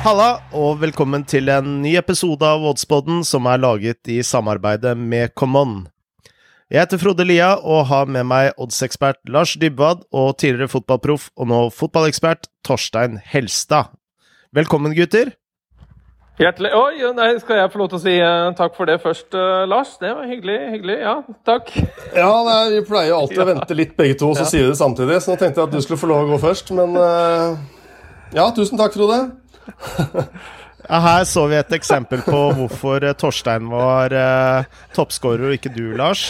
Halla, og velkommen til en ny episode av Oddspodden som er laget i samarbeide med Common. Jeg heter Frode Lia og har med meg oddsekspert Lars Dybwad og tidligere fotballproff og nå fotballekspert Torstein Helstad. Velkommen, gutter. Hjertelig Oi, nei, skal jeg få lov til å si uh, takk for det først, uh, Lars? Det var hyggelig. hyggelig, Ja, takk. Ja, nei, Vi pleier jo alltid å vente litt begge to, så ja. sier vi det samtidig. Så nå tenkte jeg at du skulle få lov å gå først, men uh, Ja, tusen takk, Frode. her så vi et eksempel på hvorfor Torstein var toppskårer og ikke du, Lars.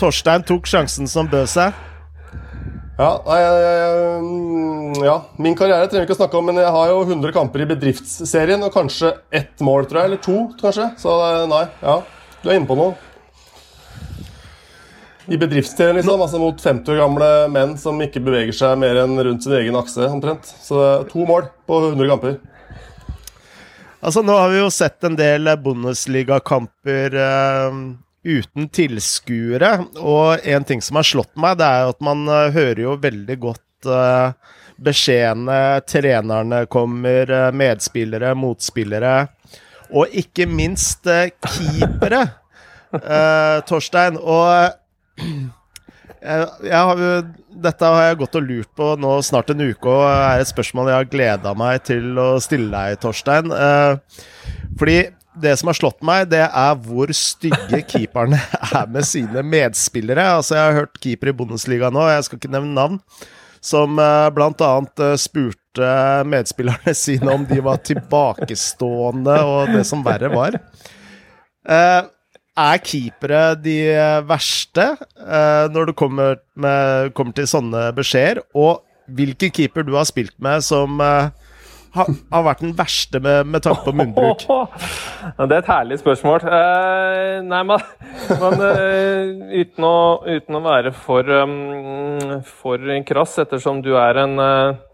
Torstein tok sjansen som bød seg. Ja, nei, jeg, ja, min karriere trenger vi ikke å snakke om, men jeg har jo 100 kamper i bedriftsserien og kanskje ett mål, tror jeg. Eller to, kanskje. Så nei, ja. Du er inne på noe. I bedriftstjenesten liksom. Altså mot 50 år gamle menn som ikke beveger seg mer enn rundt sin egen akse, omtrent. Så to mål på 100 kamper. Altså, nå har vi jo sett en del Bundesliga-kamper uh, uten tilskuere. Og en ting som har slått meg, det er at man uh, hører jo veldig godt uh, beskjedene trenerne kommer, uh, medspillere, motspillere. Og ikke minst keepere, Torstein. Og jeg har dette har jeg gått og lurt på nå snart en uke, og er et spørsmål jeg har gleda meg til å stille deg, Torstein. fordi det som har slått meg, det er hvor stygge keeperne er med sine medspillere. Altså, jeg har hørt keeper i Bundesliga nå, jeg skal ikke nevne navn, som uh, bl.a. Uh, spurte medspillerne sine om de var tilbakestående, og det som verre var. Uh, er keepere de verste uh, når det kommer, med, kommer, til sånne beskjeder? Og hvilken keeper du har spilt med som uh, har, har vært den verste med, med tanke på munnbruk? Det er et herlig spørsmål. Uh, nei, men, men uh, uten, å, uten, å, være for, um, for krass, ettersom du er en, uh,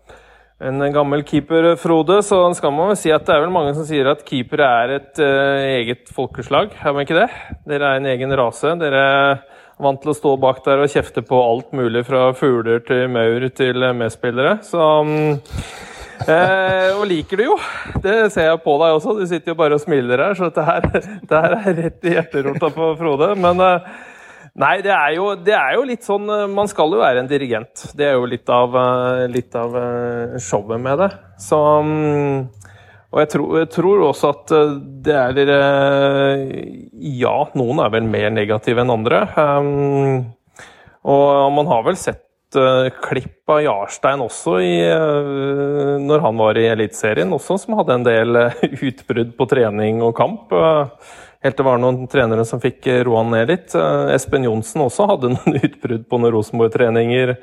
en gammel keeper, Frode, så skal man vel si at det er vel mange som sier at keeper er et eget folkeslag. Er man ikke det? Dere er en egen rase. Dere er vant til å stå bak der og kjefte på alt mulig fra fugler til maur til medspillere. Så um, Eh, og liker du jo. Det ser jeg på deg også. Du sitter jo bare og smiler her, så dette her, det her er rett i hjerterota på Frode. Men eh, nei, det er, jo, det er, jo, litt sånn eh, Man skal jo være en dirigent. Det er jo litt av, eh, litt av eh, showet med det. Så mm, og jeg tror, jeg tror, også at det er Ja, noen er vel mer negative enn andre. Og man har vel sett klipp av Jarstein også i, når han var i Eliteserien, også som hadde en del utbrudd på trening og kamp. Helt til det var noen trenere som fikk roa ned litt. Espen Johnsen også hadde noen utbrudd på noen Rosenborg-treninger.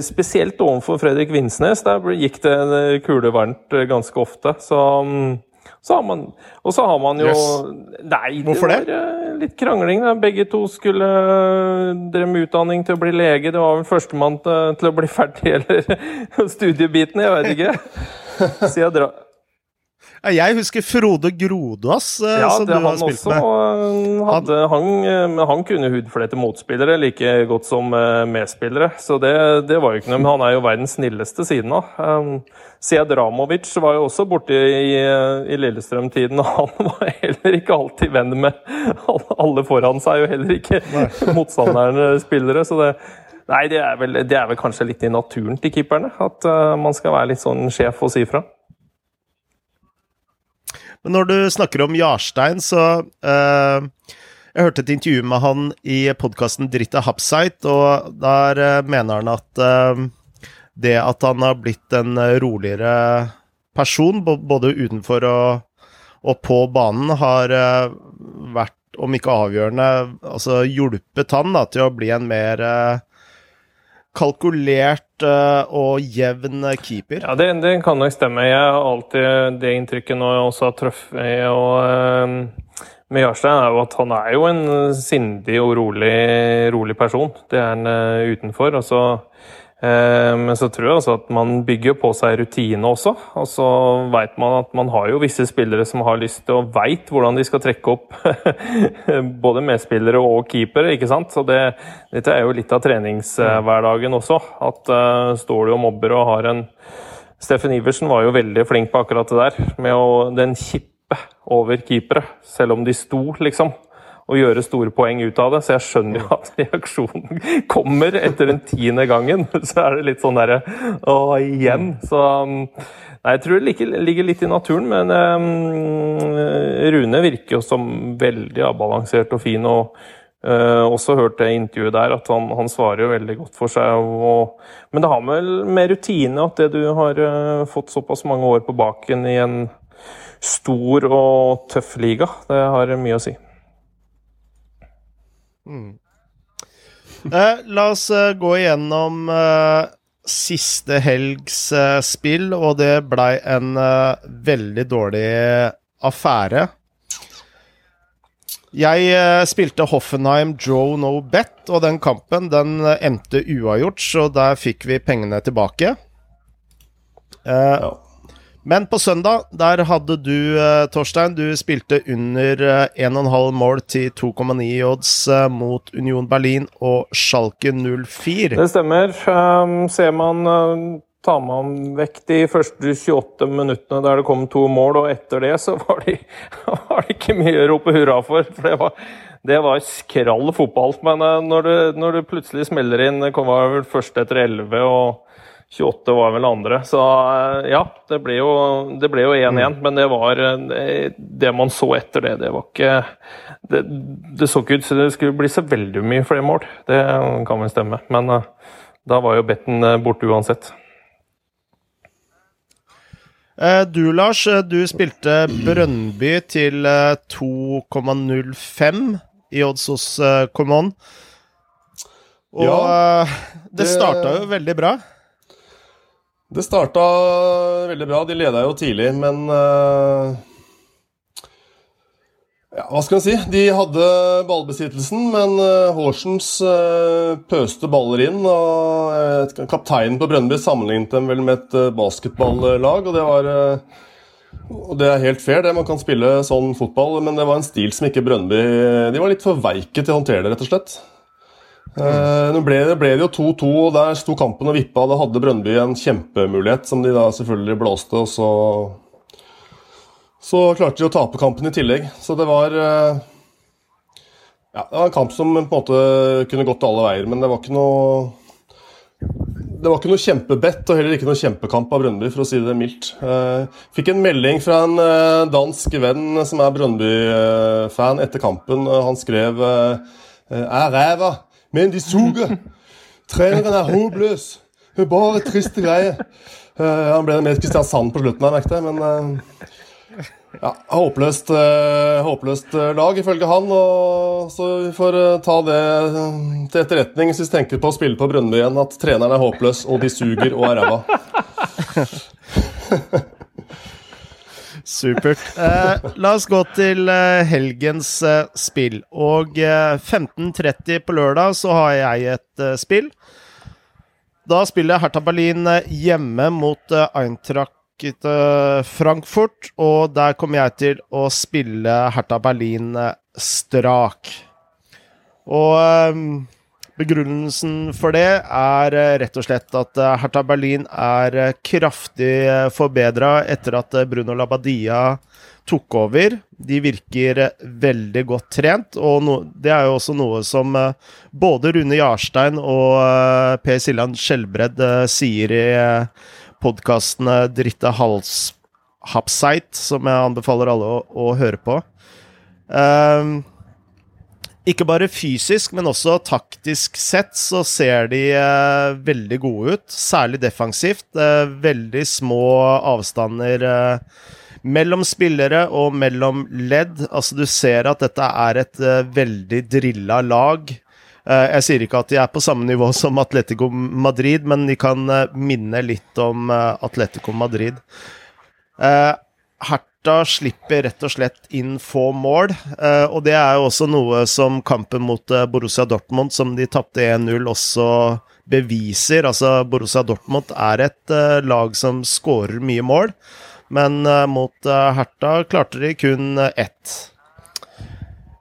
Spesielt overfor Fredrik Vinsnes. Der gikk det kulevarmt ganske ofte. Så um, så har man, og så har man jo yes. Nei, Hvorfor det? Var, litt krangling. Da. Begge to skulle drev med utdanning til å bli lege. Det var vel førstemann til, til å bli ferdig, eller studiebiten, jeg vet ikke. Så jeg drar jeg husker Frode Grodås, eh, ja, som du har spilt også, med. Hadde, han, han, kunne hudflete motspillere like godt som medspillere, så det, det, var jo ikke noe. Men han er jo verdens snilleste siden av. Sead Siedramovic var jo også borte i, i Lillestrøm-tiden, og han var heller ikke alltid venn med alle foran seg, og heller ikke motstanderne spillere. så det Nei, det er, vel, det er, vel, kanskje litt i naturen til keeperne. At man skal være litt sånn sjef og si fra. Men når du snakker om Jarstein, så uh, Jeg hørte et intervju med han i podkasten Dritta Hapsite, og der uh, mener han at det at han har blitt en eh, roligere person, både utenfor og, og på banen, har eh, vært, om ikke avgjørende, altså hjulpet han da, til å bli en mer eh, kalkulert og jevn keeper? Ja, det, det, kan nok stemme. Jeg har alltid det inntrykket når jeg også har truffet og med Jarstein, er jo at han er jo en sindig og rolig, rolig person. Det er han utenfor. og så Eh, men så tror jeg altså at man bygger på seg rutine også. Og så veit man at man har jo visse spillere som har lyst til og veit hvordan de skal trekke opp både medspillere og keepere, ikke sant. Så det, dette er jo litt av treningshverdagen også. At uh, står du og mobber og har en Steffen Iversen var jo veldig flink på akkurat det der, med å den kippe over keepere, selv om de sto, liksom. Og gjøre store poeng ut av det. Så jeg skjønner jo at reaksjonen kommer etter den tiende gangen. Så er det litt sånn derre Å, igjen. Så Nei, jeg tror det ligger, ligger litt i naturen, men um, Rune virker jo som veldig avbalansert og fin. og uh, også jeg i intervjuet der, at han, han svarer jo veldig godt for seg. Og, men det har vel med rutine at det du har uh, fått såpass mange år på baken i en stor og tøff liga, det har mye å si. Mm. Eh, la oss uh, gå igjennom uh, siste helgs uh, spill, og det blei en veldig dårlig affære. Jeg spilte Hoffenheim Joe No Bet, og den kampen den endte uavgjort, så der fikk vi pengene tilbake. Ja. Men på søndag, der hadde du, eh, Torstein, du spilte under 1,5 eh, mål til 2,9 odds eh, mot Union Berlin og Schalke 04. Det stemmer. Um, ser man tar man vekk de første 28 minuttene der det kom to mål, og etter det så var, de, det ikke mye å rope hurra for. for det var, det var skrall fotball. Men når du, når du plutselig smeller inn Det kom vel først etter 11 og 28 var vel andre. Så eh, ja, det ble jo 1-1. Mm. Men det var eh, det man så etter det, det var ikke Det, det så ikke ut som det skulle bli så veldig mye flere mål. Det kan vel stemme. Men uh, da var jo betten borte uansett. Du Lars, du spilte Brønnby til 2,05 i odds hos Common. Og ja, det, det starta jo veldig bra. Det starta veldig bra. De leda jo tidlig, men uh, ja, Hva skal en si? De hadde ballbesittelsen, men uh, Horsens uh, pøste baller inn. og Kapteinen på Brønnby sammenlignet dem vel med et basketballag, og det var og Det er helt fair, det. Man kan spille sånn fotball, men det var en stil som ikke Brønnby De var litt for veike til å håndtere det, rett og slett. Uh, nå ble ble det jo 2-2, og der sto kampen og vippa. Da hadde Brøndby en kjempemulighet, som de da selvfølgelig blåste. og så, så klarte de å tape kampen i tillegg. Så det var uh, ja, det var en kamp som på en måte kunne gått alle veier, men det var ikke noe det var ikke noe kjempebett og heller ikke noe kjempekamp av Brøndby, for å si det mildt. Uh, fikk en melding fra en dansk venn som er Brøndby-fan etter kampen. Han skrev 'Er ræva'. Men de suger! Treneren er håpløs! Bare triste greier. Uh, han ble med Kristiansand på slutten, jeg merket men uh, ja, håpløst, uh, håpløst lag, ifølge han. Og så vi får ta det til etterretning hvis vi tenker på å spille på Brønnby igjen, at treneren er håpløs, og de suger og er ræva. Supert. Eh, la oss gå til eh, helgens eh, spill. Og 15.30 eh, på lørdag så har jeg et eh, spill. Da spiller Hertha Berlin eh, hjemme mot Eintracht Frankfurt, og der kommer jeg til å spille Hertha Berlin strak. Og Begrunnelsen for det er eh, rett og slett at eh, Hertha Berlin er eh, kraftig forbedra etter at Bruno Labadia tok over. De virker veldig godt trent, og det er jo også noe som både Rune Jarstein og Per Siljan Skjelbred sier i podkastene Dritte Hals Hapseit, som jeg anbefaler alle å, å høre på. Uh, ikke bare fysisk, men også taktisk sett så ser de eh, veldig gode ut. Særlig defensivt. Eh, veldig små avstander eh, mellom spillere og mellom ledd. Altså, du ser at dette er et eh, veldig drilla lag. Eh, jeg sier ikke at de er på samme nivå som Atletico Madrid, men de kan eh, minne litt om Atletico Madrid. Hert Sparta slipper rett og slett inn få mål. Eh, og det er jo også noe som kampen mot eh, Borussia Dortmund, som de tapte 1-0, også beviser. Altså, Borussia Dortmund er et eh, lag som skårer mye mål, men mot Herta klarte de kun ett.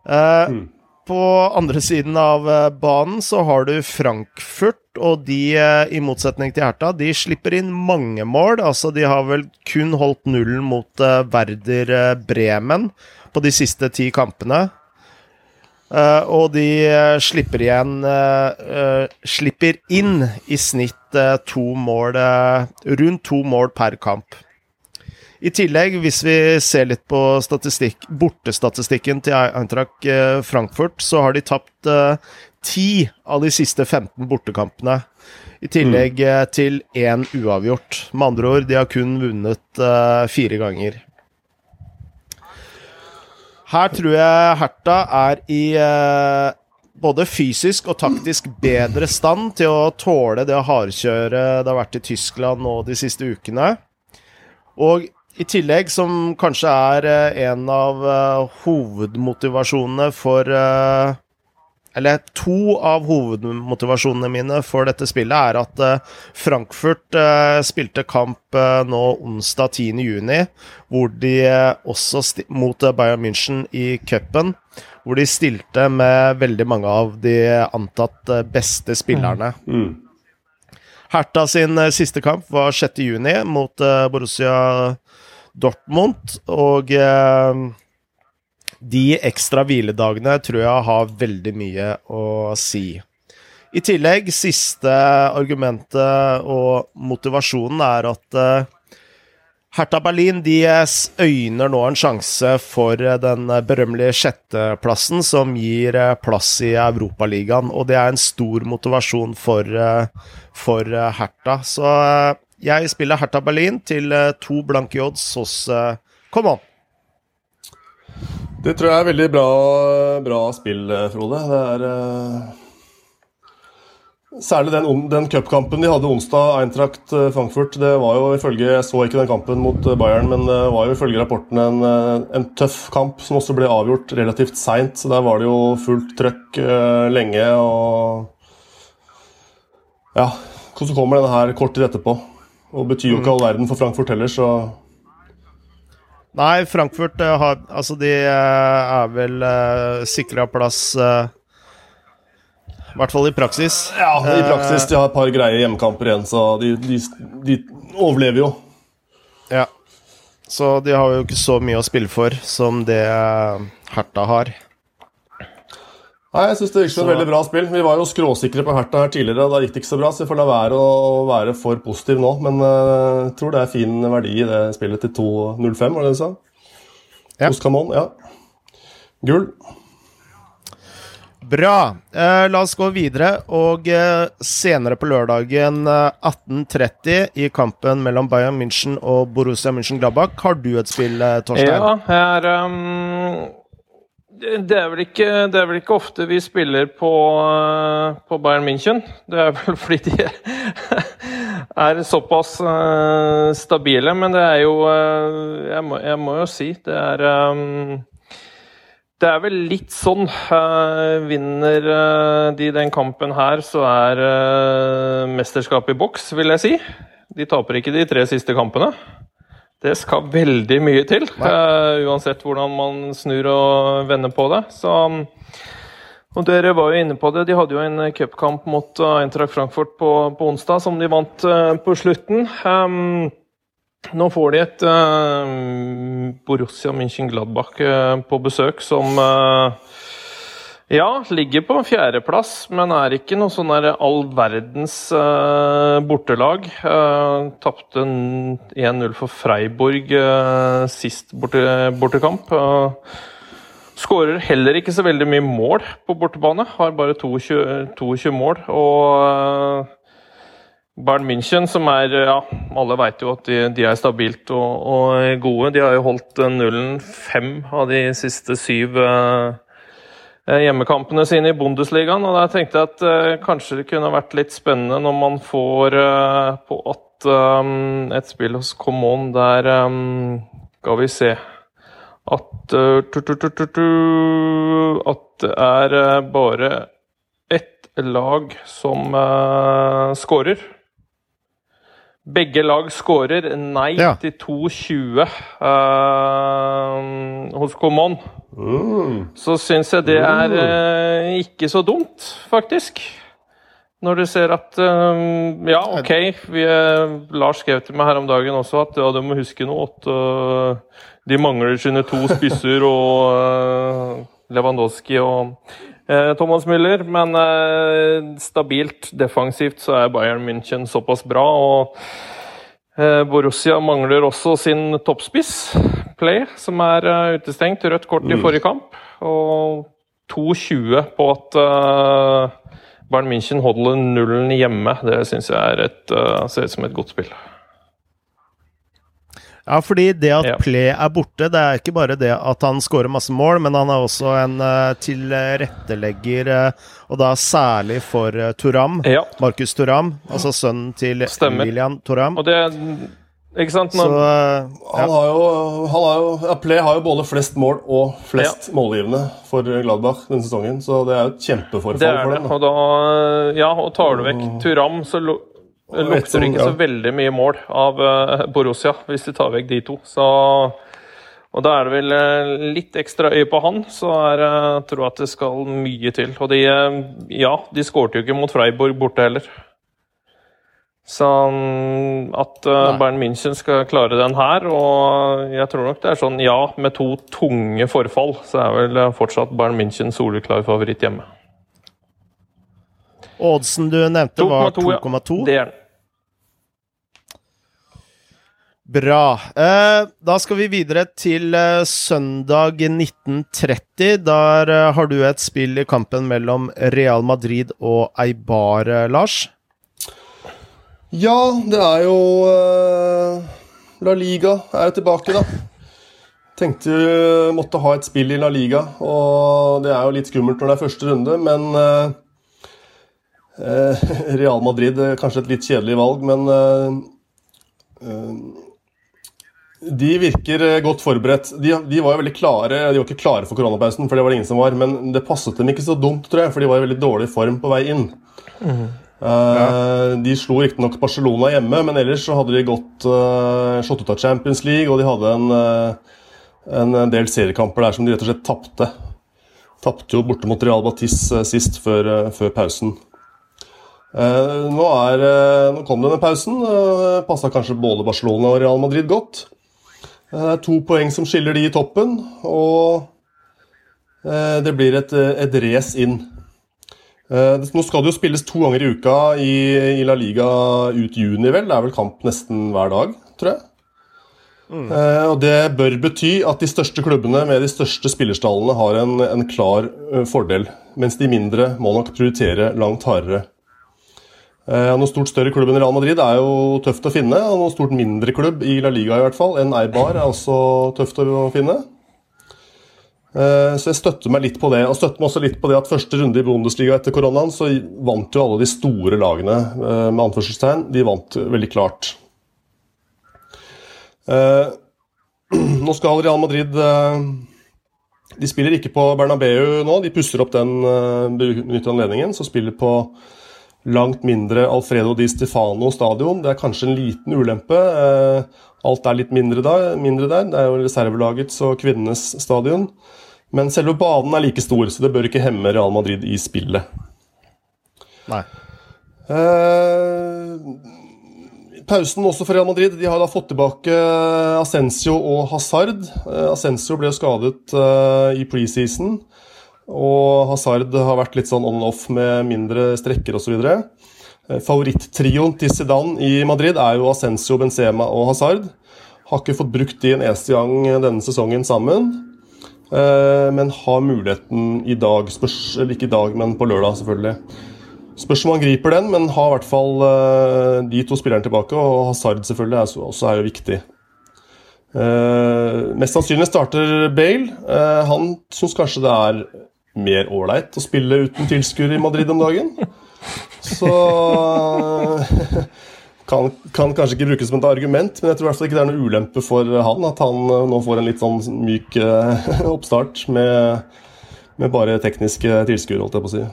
Mm. På andre siden av banen så har du Frankfurt, og de, eh, i motsetning til Herta, de slipper inn mange mål. Altså, de har vel kun holdt nullen mot uh, Werder eh, Bremen på de siste ti kampene. Uh, og de slipper igjen Slipper inn i snitt to mål Rundt to mål per kamp. I tillegg, hvis vi ser litt på bortestatistikken til Eintracht Frankfurt, så har de tapt ti av de siste 15 bortekampene. I tillegg mm. til én uavgjort. Med andre ord, de har kun vunnet uh, fire ganger. Her tror jeg Herta er i uh, både fysisk og taktisk bedre stand til å tåle det hardkjøret det har vært i Tyskland nå de siste ukene. Og i tillegg, som kanskje er en av hovedmotivasjonene for eller to av hovedmotivasjonene mine for dette spillet er at uh, Frankfurt uh, spilte kamp uh, nå onsdag 10.6, hvor de også mot Bayern München i cupen, hvor de stilte med veldig mange av de antatt beste spillerne. Mm. Hertha sin siste kamp var 6.6 mot Borussia Dortmund, og de ekstra hviledagene tror jeg har veldig mye å si. I tillegg, siste argumentet og motivasjonen er at uh, Hertha Berlin de øyner nå en sjanse for eh, den berømmelige sjetteplassen, som gir eh, plass i Europaligaen. Og det er en stor motivasjon for, for Hertha. Så jeg spiller Hertha Berlin til to blanke odds hos Come on! Det tror jeg er veldig bra, bra spill, eh, Frode. Det er uh, Særlig den, den cupkampen de hadde onsdag, Eintracht eh, Frankfurt. Det var jo ifølge, Jeg så ikke den kampen mot Bayern, men det var jo ifølge rapporten en, en tøff kamp som også ble avgjort relativt seint. Så der var det jo fullt trøkk uh, lenge. og Ja, så kommer denne her kort tid etterpå. Og betyr jo ikke all verden for Frankfurt heller, så Nei, Frankfurt uh, har Altså, de uh, er vel uh, eh, sikra plass I hvert fall i praksis. Ja, i praksis. De har et par greie hjemmekamper igjen, så de, de, de, overlever jo. Ja. Så de har jo ikke så mye å spille for som det Herta har. Nei, Jeg syns det gikk som et veldig bra spill. Vi var jo skråsikre på Herta her tidligere. og Da gikk det ikke så bra, så vi får la være å være for positiv nå. Men uh, jeg tror det er fin verdi i det spillet til 2.05, var det du sa? Ja. Hos Camon, ja. Gull. Bra. Eh, la oss gå videre. Og eh, senere på lørdagen 18.30 eh, i kampen mellom Bayern München og Borussia München-Gladbach, har du et spill, eh, Torstein? Ja, jeg er um det er, ikke, det er, vel ikke, ofte vi spiller på, eh, på, Bayern München. Det er vel fordi de er såpass uh, stabile. Men det er jo uh, jeg, må, jeg, må, jo si det er um, Det er vel litt sånn. Vinner de den kampen her, så er mesterskapet i boks, vil jeg si. De taper ikke de tre siste kampene. Det skal veldig mye til, uh, uansett hvordan man snur og vender på det. Så, og Dere var jo inne på det. De hadde jo en cupkamp mot uh, Eintracht Frankfurt på, på, onsdag, som de vant uh, på slutten. Um, nå får de et Borussia München-Gladbach på besøk som ja, ligger på fjerdeplass, men er ikke noe sånn all verdens uh, bortelag. Uh, Tapte 1-0 for Freiburg uh, sist borte, bortekamp. Skårer heller ikke så veldig mye mål på bortebane. Har bare 22, 22 mål. Og Bayern München, som er Ja, alle vet jo at de, de er stabilt og, og, gode. De har jo holdt nullen fem av de siste syv. Uh, hjemmekampene sine i Bundesligaen. Og der tenkte jeg at uh, kanskje det kunne vært litt spennende når man får uh, på at um, et spill hos Common der um, Skal vi se At At det er bare ett lag som scorer. Begge lag skårer nei ja. til 2,20 uh, hos Common. Mm. Så syns jeg det er uh, ikke så dumt, faktisk. Når du ser at um, Ja, OK. Vi, Lars skrev til meg her om dagen også at ja, du må huske noe at uh, de mangler sine to spisser og uh, Lewandowski og uh, Thomas Müller. Men stabilt defensivt så er Bayern München såpass bra. og Borussia mangler også sin toppspiss, Play, som er utestengt. Rødt kort i mm. forrige kamp. Og 2-20 på at Bayern München holder nullen hjemme. Det syns jeg et, ser ut som et godt spill. Ja, fordi det at ja. Play er borte, det er ikke bare det at han skårer masse mål, men han er også en uh, tilrettelegger, uh, og da særlig for uh, Turam. Ja. Markus Turam, altså sønnen til Stemmer. William Turam. Og det er ikke sant? Så, ja. han har jo, han har jo, Play har jo både flest mål og flest ja. målgivende for Gladbach denne sesongen, så det er jo et kjempeforfall det er for dem. Det. Og da, ja, og tar du vekk Turam, så lukter ikke så veldig mye mål av uh, Borussia, hvis de tar vekk de to. Så, og da er det vel uh, litt ekstra øye på han, så er, jeg tror jeg at det skal mye til. Og de, ja, de skårte jo ikke mot Freiburg borte heller. Så mm, at uh, Bayern München skal klare den her, og jeg tror nok det er sånn ja, med to tunge forfall, så er vel eh, fortsatt Bayern München soleklar favoritt hjemme. Oddsen du nevnte, var 2,2? Ja. Bra. Eh, da skal vi videre til eh, søndag 1930. Der eh, har du et spill i kampen mellom Real Madrid og Eibar, Lars. Ja, det er jo uh, La Liga er jo tilbake, da. Tenkte vi måtte ha et spill i La Liga, og det er jo litt skummelt når det er første runde, men uh, Real Madrid er kanskje et litt kjedelig valg, men de virker godt forberedt. De, de, var jo veldig klare De var ikke klare for koronapausen, for det var det ingen som var, men det passet dem ikke så dumt, tror jeg, for de var i veldig dårlig form på vei inn. Mm. Ja. De slo riktignok Barcelona hjemme, men ellers så hadde de gått uh, slått ut av Champions League, og de hadde en, en del seriekamper der som de rett og slett tapte. Tapte jo borte mot Real Batis sist, før, før pausen. Nå, er, nå, kom denne pausen. Passa kanskje både Barcelona og Real Madrid godt. Det er to poeng som skiller de i toppen, og det blir et, et race inn. Nå skal det jo spilles to ganger i uka i, i, La Liga ut juni, vel. Det er vel kamp nesten hver dag, tror jeg. Mm. Og Det bør bety at de største klubbene med de største spillerstallene har en, en klar fordel, mens de mindre må nok prioritere langt hardere. Noe stort større klubb enn Real Madrid er jo tøft å finne, og noe stort mindre klubb i La Liga i hvert fall enn Eibar er også tøft å finne. Eh, så jeg støtter meg litt på det. Og støtter meg også litt på det at første runde i Bundesliga etter koronaen, så vant jo alle de store lagene, eh, med anførselstegn, de vant veldig klart. Eh, nå skal Real Madrid De spiller ikke på Bernabeu nå, de pusser opp den benytter anledningen. Så spiller på langt mindre Alfredo di Stefano stadion. Det er kanskje en liten ulempe. Alt er litt mindre der. Mindre der. Det er jo reservelagets og kvinnenes stadion. Men selve banen er like stor, så det bør ikke hemme Real Madrid i spillet. Nei. Eh, pausen også for Real Madrid. De har da fått tilbake Ascencio og Hazard. Eh, Ascencio ble skadet eh, i preseason. Og Hazard har vært litt sånn on and off med mindre strekker osv. Eh, Favorittrioen til Zidane i Madrid er jo Ascencio, Benzema og Hazard. Har ikke fått brukt de en eneste gang denne sesongen sammen. Eh, men har muligheten i dag, spørs, eller ikke i dag, men på lørdag, selvfølgelig. Spørs om han griper den, men har i hvert fall eh, de to spillerne tilbake. Og Hazard selvfølgelig er, også er jo viktig. Mest sannsynlig starter Bale. Han syns kanskje det er mer ålreit å spille uten tilskuere i Madrid om dagen. Så kan, kan, kanskje ikke brukes som et argument, men jeg tror i hvert fall ikke det er noe ulempe for han at han eh, nå får en litt sånn myk uh, oppstart med, med, bare tekniske tilskuere, holdt jeg på å si.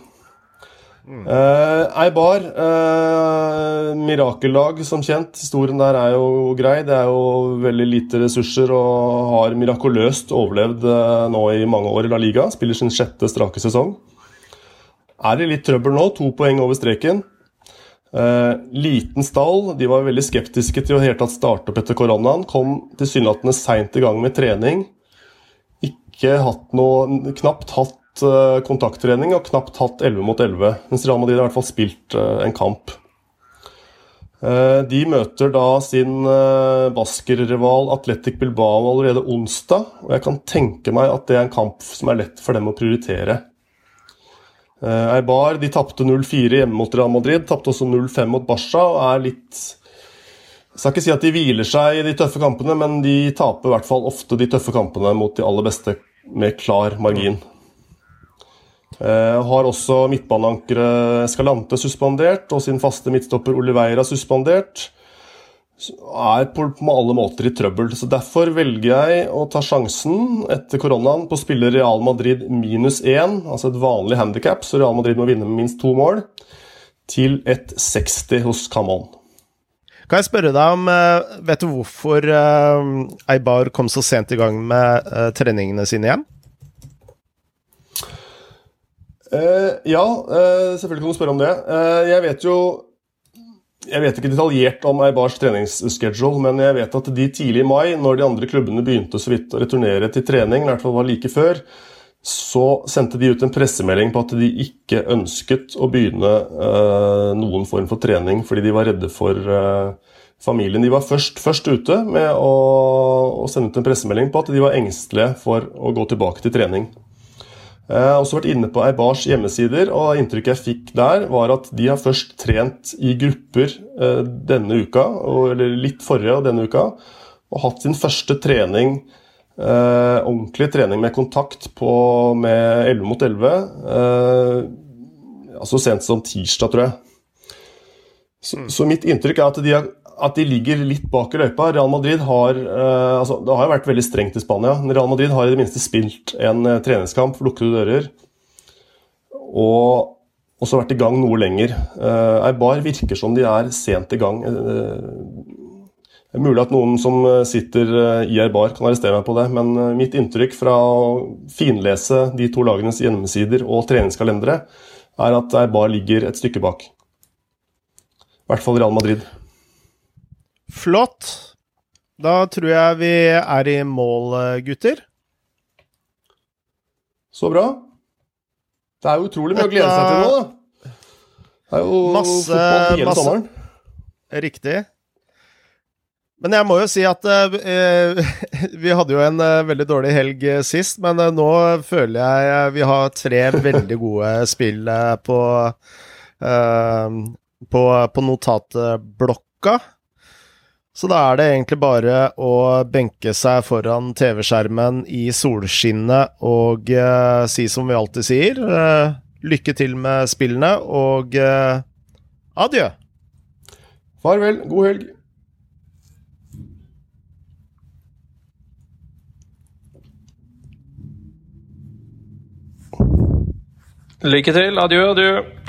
Mm. Uh, Eibar, uh, mirakellag som kjent. Historien der er jo grei. Det er jo veldig lite ressurser og har mirakuløst overlevd uh, nå i mange år i La Liga. Spiller sin sjette strake sesong. Er det litt trøbbel nå? To poeng over streken. Eh, liten stall. De var veldig skeptiske til å helt tatt starte opp etter koronaen. Kom tilsynelatende seint i gang med trening. Ikke hatt noe Knapt hatt eh, kontakttrening og knapt hatt 11 mot 11. Mens Real Madrid har i hvert fall spilt eh, en kamp. Eh, de møter da sin baskerrival Atletic Bilbao allerede onsdag. Og jeg kan tenke meg at det er en kamp som er lett for dem å prioritere. Eh, Eibar de tapte 0-4 hjemme mot Real Madrid, tapte også 0-5 mot Barca og er litt Jeg skal ikke si at de hviler seg i de tøffe kampene, men de taper i hvert fall ofte de tøffe kampene mot de aller beste med klar margin. Eh, har også midtbaneankeret Escalante suspendert og sin faste midtstopper Oliveira suspendert er på, på alle måter i trøbbel. så Derfor velger jeg å ta sjansen etter koronaen på å spille Real Madrid minus én, altså et vanlig handikap, så Real Madrid må vinne med minst to mål, til 1,60 hos Camon. Kan jeg spørre deg om eh, Vet du hvorfor uh, Eibar kom så sent i gang med uh, treningene sine igjen? Uh, ja, selvfølgelig kan du spørre om det. jeg vet jo jeg vet ikke detaljert om Eibars treningsschedule, men jeg vet at de tidlig i mai, når de andre klubbene begynte så vidt å returnere til trening, i hvert fall var like før, så sendte de ut en pressemelding på at de ikke ønsket å begynne uh, noen form for trening fordi de var redde for uh, familien. De var først, først ute med å, å, sende ut en pressemelding på at de var engstelige for å gå tilbake til trening. Jeg har også vært inne på Eibars hjemmesider, og inntrykket jeg fikk der, var at de har først trent i grupper eh, denne uka, eller litt forrige og denne uka, og hatt sin første trening, eh, ordentlig trening med kontakt på, med 11 mot 11, eh, så sent som tirsdag, tror jeg. Så, så mitt inntrykk er at de har at de ligger litt bak i løypa. Real Madrid har eh, altså, Det har jo vært veldig strengt i Spania. Real Madrid har i det minste spilt en eh, treningskamp for lukkede dører. Og også vært i gang noe lenger. Eh, Eibar virker som de er sent i gang. det er mulig at noen som sitter i Eibar kan arrestere meg på det, men mitt inntrykk fra å finlese de to lagenes hjemmesider og treningskalendere, er at Eibar ligger et stykke bak. I hvert fall Real Madrid. Flott. Da tror jeg vi er i mål, gutter. Så bra. Det er jo utrolig mye å glede seg til nå, da. Det er jo masse, fotball hele masse, sommeren. Riktig. Men jeg må jo si at uh, vi hadde jo en uh, veldig dårlig helg uh, sist, men nå føler jeg vi har tre veldig gode spill på, på, på notatblokka. Så da er det egentlig bare å benke seg foran TV-skjermen i solskinnet og uh, si som vi alltid sier, uh, lykke til med spillene og uh, adjø. Farvel. God helg. Lykke til. Adjø, adjø.